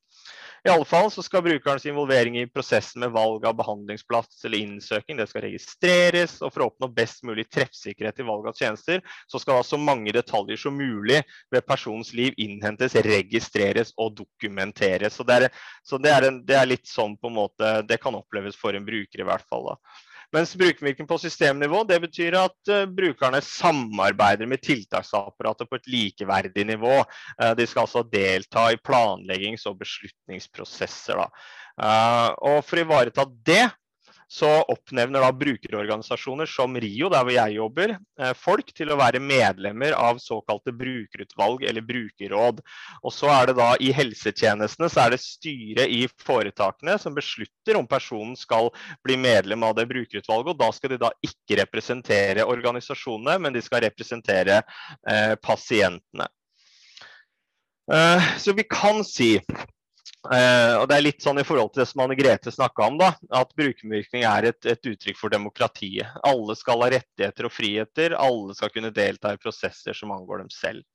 I alle fall så skal brukerens involvering i prosessen med valg av behandlingsplass eller innsøking det skal registreres. og For å oppnå best mulig treffsikkerhet i valg av tjenester, så skal da så mange detaljer som mulig ved personens liv innhentes, registreres og dokumenteres. Så Det er, så det er, en, det er litt sånn på en måte det kan oppleves for en bruker i hvert fall. da. Mens brukervirkning på systemnivå det betyr at uh, brukerne samarbeider med tiltaksapparatet på et likeverdig nivå. Uh, de skal altså delta i planleggings- og beslutningsprosesser. Da. og For å ivareta det, så oppnevner da brukerorganisasjoner som RIO, der hvor jeg jobber, eh, folk til å være medlemmer av såkalte brukerutvalg eller brukerråd. Og så er det da I helsetjenestene så er det styret i foretakene som beslutter om personen skal bli medlem av det brukerutvalget. og Da skal de da ikke representere organisasjonene, men de skal representere eh, pasientene. Eh, så vi kan si Uh, og det er litt sånn i forhold til det som Anne Grete snakka om, da, at brukermedvirkning er et, et, uttrykk for demokratiet. Alle skal ha rettigheter og friheter, alle skal kunne delta i prosesser som angår dem selv.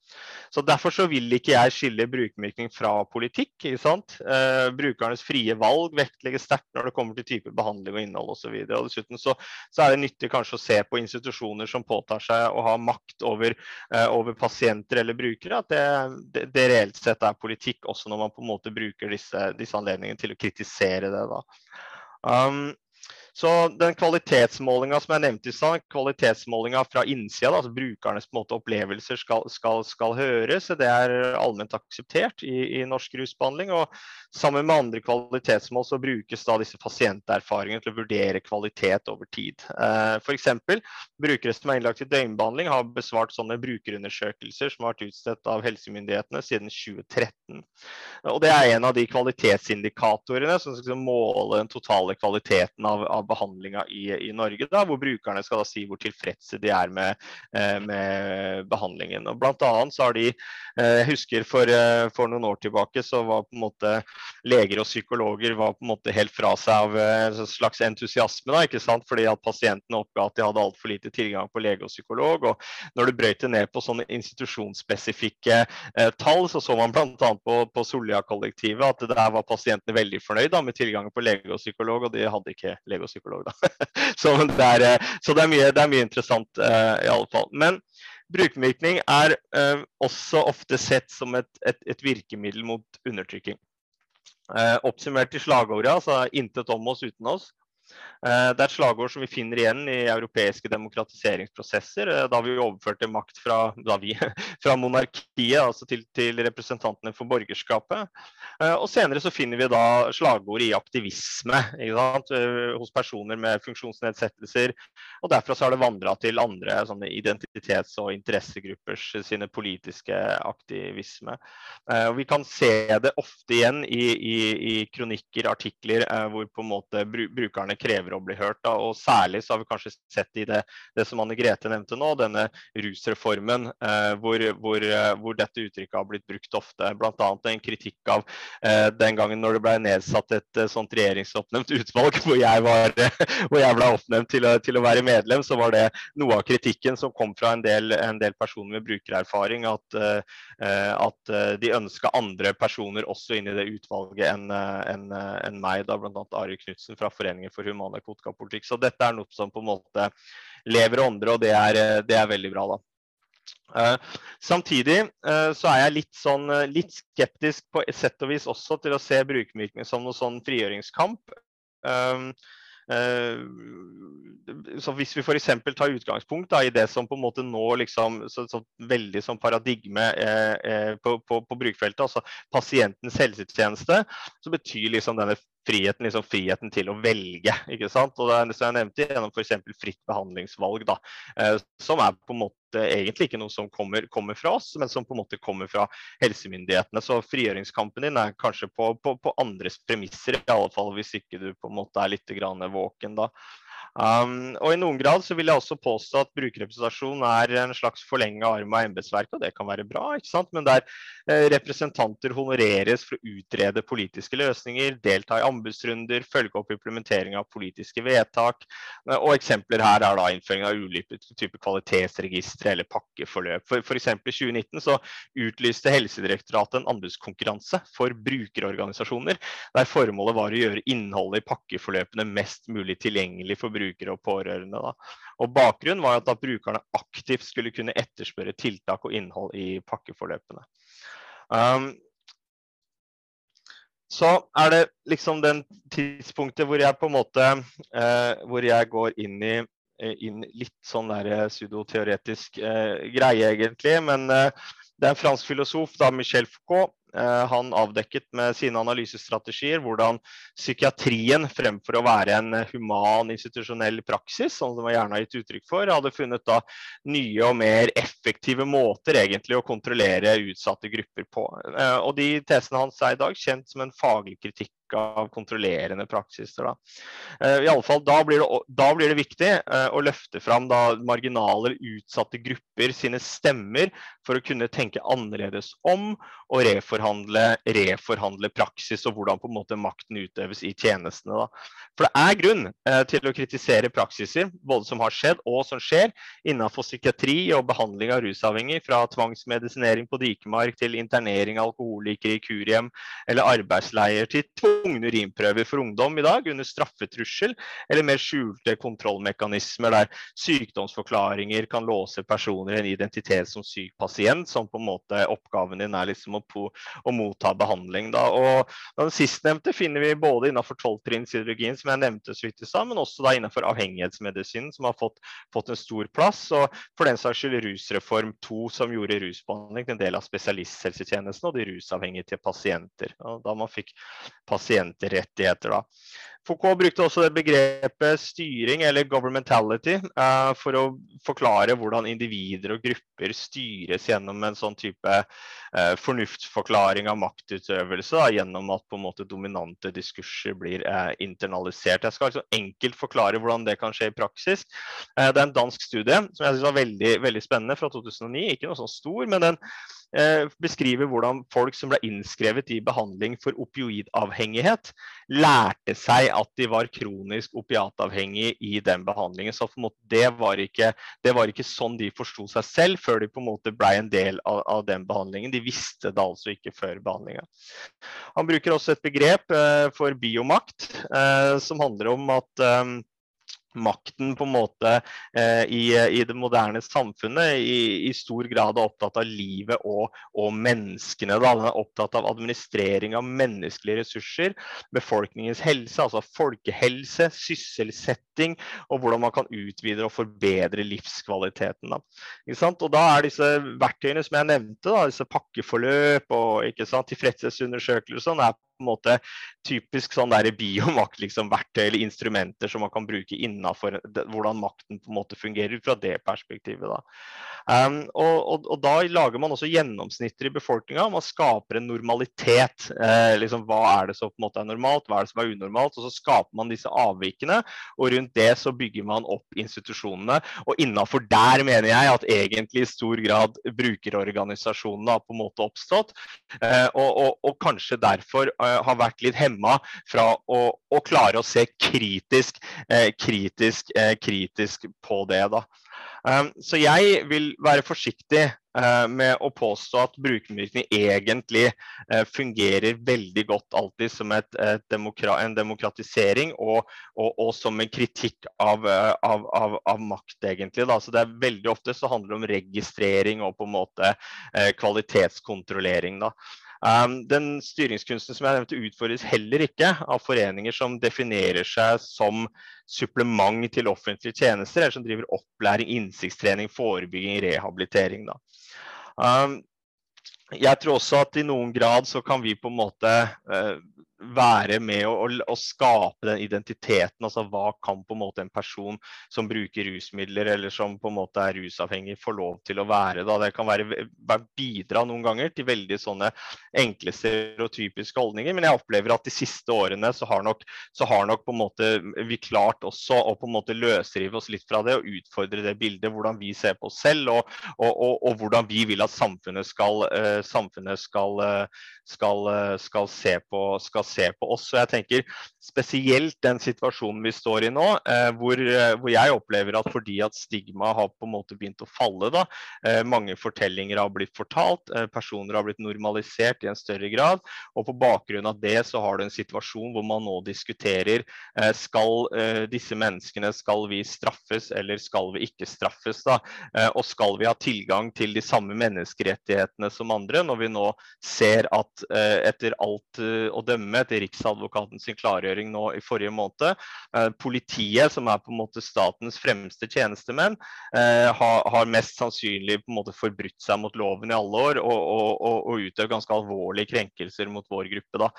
Så Derfor så vil ikke jeg skille brukermedvirkning fra politikk. Uh, brukernes frie valg vektlegges sterkt når det kommer til type behandling og innhold osv. Dessuten så, så er det nyttig kanskje å se på institusjoner som påtar seg å ha makt over, eh, over pasienter eller brukere, at det, det, det reelt sett er politikk også når man på en måte bruker disse, disse anledningene til å kritisere det. Da. Um, så den kvalitetsmålinga som jeg nevnte i stad, kvalitetsmålinga fra innsida, altså brukernes måte, opplevelser skal, skal, skal, høres, det er allment akseptert i, i, norsk rusbehandling. og Sammen med andre kvalitetsmål så brukes da disse pasienterfaringene til å vurdere kvalitet over tid. Eh, F.eks. brukere som er innlagt i døgnbehandling har besvart sånne brukerundersøkelser som har vært utstedt av helsemyndighetene siden 2013. Og Det er en av de kvalitetsindikatorene som skal måle den totale kvaliteten av, av behandlinga i, i, Norge, da, hvor brukerne skal da si hvor tilfredse de er med, med behandlingen. Og blant annet så har de, Jeg husker for, for, noen år tilbake så var på en måte leger og psykologer var på en måte helt fra seg av en slags entusiasme, da, ikke sant? fordi at pasientene oppga at de hadde altfor lite tilgang på lege og psykolog. og Når du brøyt det ned på sånne institusjonsspesifikke eh, tall, så så man bl.a. på, på Solia kollektivet at der var pasientene veldig fornøyd da, med tilgangen på lege og psykolog, og de hadde ikke lege og psykolog. Da. <laughs> så, det er, eh, så det, er mye, det er mye interessant eh, i alle fall. Men brukermirkning er eh, også ofte sett som et, et, et virkemiddel mot undertrykking. Oppsummert i slagordet, altså 'intet om oss uten oss', det er et slagord som vi finner igjen i europeiske demokratiseringsprosesser. Eh, da vi overførte makt fra, vi, <laughs> fra monarkiet altså til, til, representantene for borgerskapet. Eh, og senere så finner vi da slagord i aktivisme hos personer med funksjonsnedsettelser. Og derfra så har det vandra til andre identitets- og interessegruppers sine politiske aktivisme. Og vi kan se det ofte igjen i, i, i kronikker, artikler, hvor på en måte brukerne krever å bli hørt. Da. Og særlig så har vi kanskje sett i det, det som Anne Grete nevnte nå, denne rusreformen, eh, hvor, hvor, eh, hvor, dette uttrykket har blitt brukt ofte. Bl.a. en kritikk av eh, den gangen når det ble nedsatt et eh, sånt regjeringsoppnevnt utvalg, <laughs> hvor jeg, var, hvor jeg ble oppnevnt til å, til å, være medlem, så var det noe av kritikken som kom fra en del, en del personer med brukererfaring, at, eh, at de ønska andre personer også inn i det utvalget enn en, en meg, da bl.a. Ari Knutsen fra Foreningen for human. Så dette er noe som på en måte lever og ånder, og det er, det er veldig bra. da. Uh, samtidig uh, så er jeg litt, sånn, uh, litt skeptisk på et sett og vis også til å se brukermykning som noe sånn frigjøringskamp. så Hvis vi f.eks. tar utgangspunkt da, i det som på en måte nå liksom, så, så veldig som paradigme på, på, på brukerfeltet, altså pasientens helsetjeneste, så betyr liksom denne friheten, liksom friheten til å velge. ikke sant? Og det er, som jeg nevnte, Gjennom f.eks. fritt behandlingsvalg, da, eh, som er på en måte egentlig ikke noe som kommer, kommer, fra oss, men som på en måte kommer fra helsemyndighetene. Så frigjøringskampen din er kanskje på, på, på andres premisser, i alle fall hvis ikke du på en måte er litt våken da. Um, og I noen grad så vil jeg også påstå at brukerrepresentasjon er en slags forlenga arm av embetsverket, og det kan være bra, ikke sant? men der eh, representanter honoreres for å utrede politiske løsninger, delta i anbudsrunder, følge opp implementering av politiske vedtak. Eh, og Eksempler her er da innføring av ulike typer kvalitetsregistre eller pakkeforløp. For, F.eks. I 2019 så utlyste Helsedirektoratet en anbudskonkurranse for brukerorganisasjoner, der formålet var å gjøre innholdet i pakkeforløpene mest mulig tilgjengelig for brukere brukere og pårørende. Da. Og Bakgrunnen var at, at brukerne aktivt skulle kunne etterspørre tiltak og innhold i pakkeforløpene. Um, så er det liksom den tidspunktet hvor jeg på en måte uh, hvor jeg går inn i eh, inn litt sånn der eh, pseudoteoretisk uh, greie, egentlig. Men uh, det er en fransk filosof, da, Michel Foucault, han avdekket med sine analysestrategier hvordan psykiatrien fremfor å være en human institusjonell praksis, som det var gjerne gitt uttrykk for, hadde funnet da nye og mer effektive måter egentlig å kontrollere utsatte grupper på. Eh, og de tesene hans er i dag kjent som en faglig kritikk av kontrollerende praksiser. Da. Uh, i alle fall, da, blir det, da blir det viktig å løfte fram da, marginale, utsatte grupper sine stemmer for å kunne tenke annerledes om og reforhandle, reforhandle praksis og hvordan på en måte makten utøves i tjenestene. Da. For det er grunn eh, til å kritisere praksiser både som har skjedd og som skjer innenfor psykiatri og behandling av rusavhengig, fra tvangsmedisinering på Dikemark til internering av alkoholikere i kurhjem eller arbeidsleier til tvungne urinprøver for ungdom i dag under straffetrussel, eller mer skjulte kontrollmekanismer der sykdomsforklaringer kan låse personer i en identitet som syk pasient, som på en måte oppgaven din er liksom å, å motta behandling. Da. Og Den sistnevnte finner vi både innenfor tolvtrinnskirurgien, som jeg nevnte så vidt i stad, men også da innenfor avhengighetsmedisinen, som har fått, fått, en stor plass. Og for den saks skyld Rusreform 2, som gjorde rusbehandling til en del av spesialisthelsetjenesten og de rusavhengige til pasienter. Og da man fikk pasientrettigheter. Da. Foucault brukte også det begrepet styring, eller governmentality, uh, for å forklare hvordan individer og grupper styres gjennom en sånn type uh, fornuftsforklaring av maktutøvelse, da, gjennom at på en måte dominante diskurser blir uh, internalisert. Jeg skal altså enkelt forklare hvordan det kan skje i praksis. det er en dansk studie som jeg synes var veldig, veldig spennende, fra 2009. Ikke noe sånn stor, men den beskriver hvordan folk som ble innskrevet i behandling for opioidavhengighet, lærte seg at de var kronisk opiatavhengige i den behandlingen. Så det var, ikke, det, var ikke, sånn de forsto seg selv før de på en måte ble en del av, av den behandlingen. De visste det altså ikke før behandlinga. Han bruker også et begrep eh, for biomakt, eh, som handler om at eh, makten på en måte eh, i, i, det moderne samfunnet i, i, stor grad er opptatt av livet og, og menneskene. Da. Den er opptatt av administrering av menneskelige ressurser, befolkningens helse, altså folkehelse, sysselsetting, og hvordan man kan utvide og forbedre livskvaliteten. Da. Og da er disse verktøyene som jeg nevnte, da, disse pakkeforløp og tilfredshetsundersøkelser, på en måte typisk sånn der biomakt, liksom, verktøy eller instrumenter som man kan bruke innafor hvordan makten på en måte fungerer fra det perspektivet. Da. Um, og, og, og, da lager man også gjennomsnitter i befolkninga. Man skaper en normalitet. Eh, liksom, hva er det som på en måte er normalt, hva er det som er unormalt? Og så skaper man disse avvikene, og rundt det så bygger man opp institusjonene. Og innafor der mener jeg at egentlig i stor grad brukerorganisasjonene har på en måte oppstått. Eh, og, og, kanskje derfor har vært litt hemma fra å, å klare å se kritisk, eh, kritisk, eh, kritisk på det. da. Så jeg vil være forsiktig med å påstå at brukermedvirkning egentlig fungerer veldig godt alltid som et, et demokra en demokratisering og, og, og, som en kritikk av, av, av, av makt, egentlig. Da. Så det er veldig ofte så handler det om registrering og på en måte kvalitetskontrollering. da. Um, den styringskunsten som jeg nevnte utfordres heller ikke av foreninger som definerer seg som supplement til offentlige tjenester, eller som driver opplæring, innsiktstrening, forebygging, rehabilitering. Um, jeg tror også at i noen grad så kan vi på en måte uh, være med å, å, skape den identiteten. altså Hva kan på en måte en person som bruker rusmidler eller som på en måte er rusavhengig, få lov til å være? da, Det kan være, bidra noen ganger til veldig sånne enkle stereotypiske holdninger. Men jeg opplever at de siste årene så har nok, så har nok på en måte vi klart også å på en måte løsrive oss litt fra det og utfordre det bildet. Hvordan vi ser på oss selv og, og, og, og hvordan vi vil at samfunnet skal, uh, samfunnet skal, uh, skal, uh, skal se på skal se på oss. Så jeg tenker spesielt den situasjonen vi står i nå, eh, hvor, eh, hvor, jeg opplever at fordi at stigma har på en måte begynt å falle, da, eh, mange fortellinger har blitt fortalt, eh, personer har blitt normalisert i en større grad, og på bakgrunn av det så har du en situasjon hvor man nå diskuterer eh, skal eh, disse menneskene skal vi straffes eller skal vi ikke straffes. da, Og skal vi ha tilgang til de samme menneskerettighetene som andre, når vi nå ser at etter alt å dømme etter Riksadvokaten sin klargjøring nå i forrige måned. Eh, politiet, som er på en måte statens fremste tjenestemenn, eh, har, mest sannsynlig på en måte forbrutt seg mot loven i alle år og, og, og, og utøvd ganske alvorlige krenkelser mot vår gruppe. Da.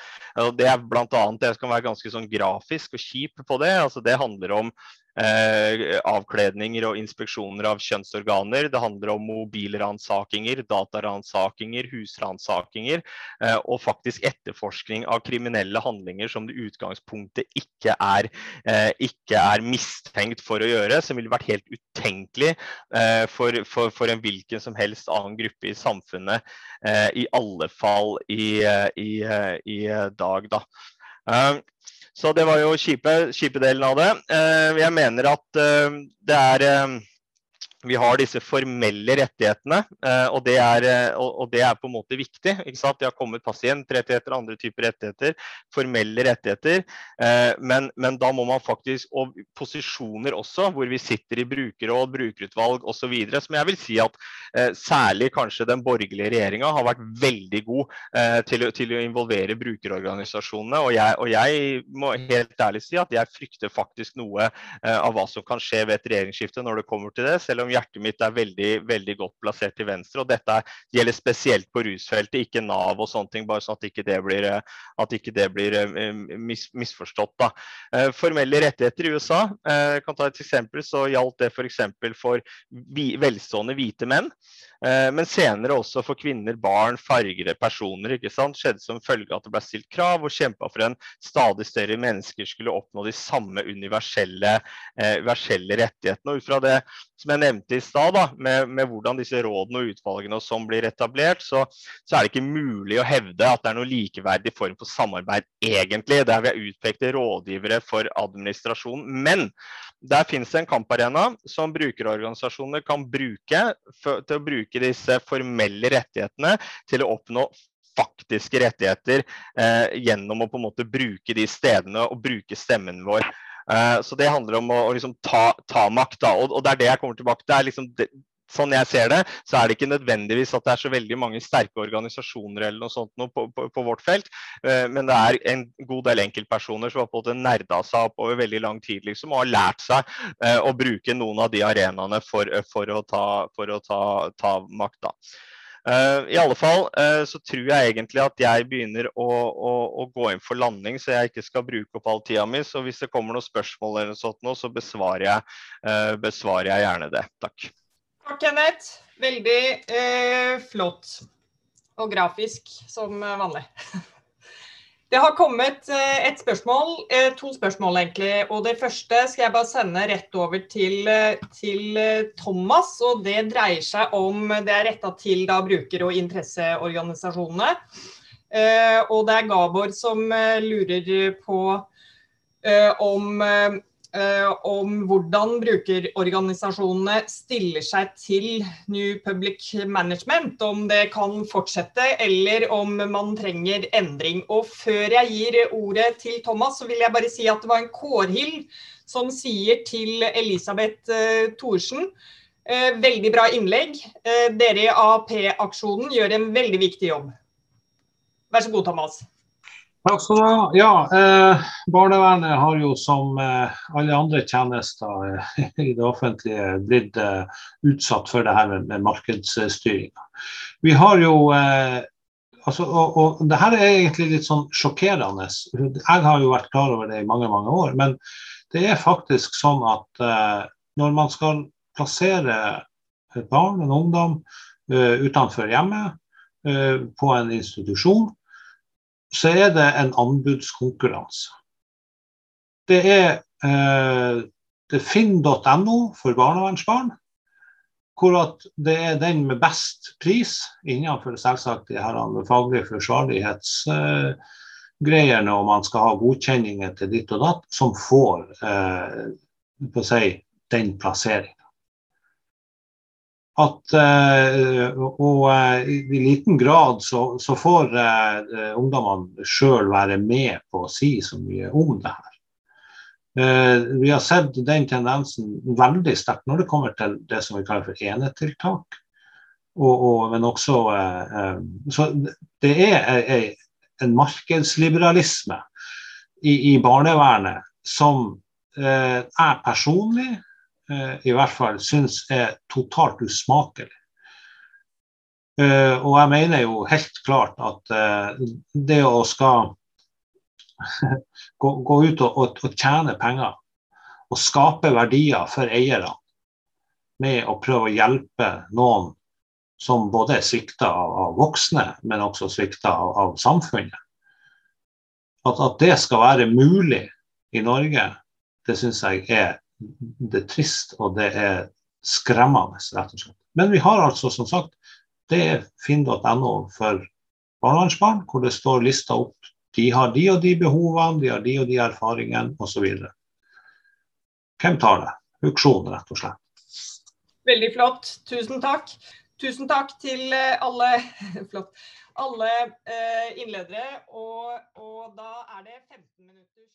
Det er blant annet, jeg skal være ganske sånn grafisk og kjip på det. altså Det handler om avkledninger og inspeksjoner av kjønnsorganer. Det handler om mobilransakinger, dataransakinger, husransakinger eh, og faktisk etterforskning av kriminelle handlinger som det utgangspunktet ikke er, eh, ikke er, mistenkt for å gjøre, som ville vært helt utenkelig for, for, for, en hvilken som helst annen gruppe i samfunnet, i alle fall i, i, i dag. da. Så det var jo kjipe, kjipe delen av det. Eh, jeg mener at eh, det er eh, vi har disse formelle rettighetene, eh, og det er, eh, og det er på en måte viktig. ikke sant? Det har kommet pasientrettigheter, og andre typer rettigheter, formelle rettigheter. Eh, men, men, da må man faktisk, og posisjoner også, hvor vi sitter i brukerråd, brukerutvalg osv., som jeg vil si at særlig kanskje den borgerlige regjeringa har vært veldig god til, til, å involvere brukerorganisasjonene. Og jeg, og jeg, må helt ærlig si at jeg frykter faktisk noe av hva som kan skje ved et regjeringsskifte når det kommer til det. selv om hjertet mitt er veldig, veldig godt plassert til venstre. og Dette gjelder spesielt på rusfeltet, ikke Nav og sånne ting, bare sånn at ikke det blir, at ikke det blir mis, misforstått. Da. Formelle rettigheter i USA, jeg kan ta et eksempel, så gjaldt det f.eks. For, for velstående hvite menn. Eh, men senere også for kvinner, barn, fargede personer. ikke sant? Skjedde som følge av at det ble stilt krav og kjempa for en stadig større mennesker skulle oppnå de samme universelle, eh, rettighetene. Og ut fra det som jeg nevnte i stad, med, med, hvordan disse rådene og utvalgene som blir etablert, så, så, er det ikke mulig å hevde at det er noe likeverdig form for samarbeid egentlig, der vi har utpekte rådgivere for administrasjonen. Men der finnes det en kamparena som brukerorganisasjonene kan bruke for, til å bruke bruke disse formelle rettighetene til å oppnå faktiske rettigheter eh, gjennom å på en måte bruke de stedene og bruke stemmen vår. Eh, så det handler om å, å liksom ta, ta, makt. Da. Og, og, det er det jeg kommer tilbake til. Det er liksom det, sånn jeg ser det, så er det ikke nødvendigvis at det er så veldig mange sterke organisasjoner eller noe sånt noe på, på, på, vårt felt, uh, men det er en god del enkeltpersoner som har på en måte nerda seg opp over veldig lang tid liksom, og har lært seg uh, å bruke noen av de arenaene for, uh, for å ta, for å ta, ta makt. da. Uh, I alle fall uh, så tror jeg egentlig at jeg begynner å, å, å, gå inn for landing, så jeg ikke skal bruke opp all tida mi. Så hvis det kommer noen spørsmål, eller noe sånt så besvarer jeg, uh, besvarer jeg gjerne det. Takk. Takk, Kenneth. Veldig eh, flott. Og grafisk, som vanlig. <laughs> Det har kommet eh, et spørsmål, eh, to spørsmål egentlig. og Det første skal jeg bare sende rett over til, eh, til Thomas. og Det dreier seg om Det er retta til da bruker- og interesseorganisasjonene. Og det er Gabor som lurer på om Uh, om hvordan brukerorganisasjonene stiller seg til New Public Management. Om det kan fortsette, eller om man trenger endring. Og Før jeg gir ordet til Thomas, så vil jeg bare si at det var en Kårhild som sier til Elisabeth uh, Thorsen uh, veldig bra innlegg. dere i AAP-aksjonen gjør en veldig viktig jobb. Vær så god, Thomas. Takk skal du ha. Ja, eh, Barnevernet har jo som eh, alle andre tjenester eh, <laughs> i det offentlige blitt eh, utsatt for det her med, med markedsstyringa. Vi har jo eh, altså, og, og, det her er egentlig litt sånn sjokkerende. Jeg har jo vært klar over det i mange, mange år. Men det er faktisk sånn at eh, når man skal plassere et barn, en ungdom, utenfor hjemmet, på en institusjon, så er det en anbudskonkurranse. Det er, eh, finn.no for barnevernsbarn, hvor det er den med best pris innenfor selvsagt de her faglige forsvarlighetsgreiene, eh, og man skal ha godkjenninger til ditt og datt, som får eh, si, den plasseringen at uh, Og uh, i liten grad så, så får uh, ungdommene sjøl være med på å si så mye om det her. vi har sett den tendensen veldig sterkt når det kommer til det som vi kaller for enetiltak. Og, og, men også Så det er en markedsliberalisme i, i barnevernet som jeg personlig Eh, i hvert fall syns er totalt usmakelig. Uh, og jeg mener jo helt klart at uh, det å skal <laughs> gå, ut og, tjene penger og skape verdier for eierne med å prøve å hjelpe noen som både er svikta av, voksne, men også svikta av, av, samfunnet. At, at, det skal være mulig i Norge, det syns jeg er det er trist og det er skremmende, rett og slett. Men vi har altså, som sagt, det er finn.no for barnevernsbarn, hvor det står lista opp de har de og de behovene, de har de og de erfaringene osv. Hvem tar det? Auksjon, rett og slett. Veldig flott. Tusen takk. Tusen takk til eh, alle, <laughs> flott, alle eh, innledere. Og, og da er det 15 minutters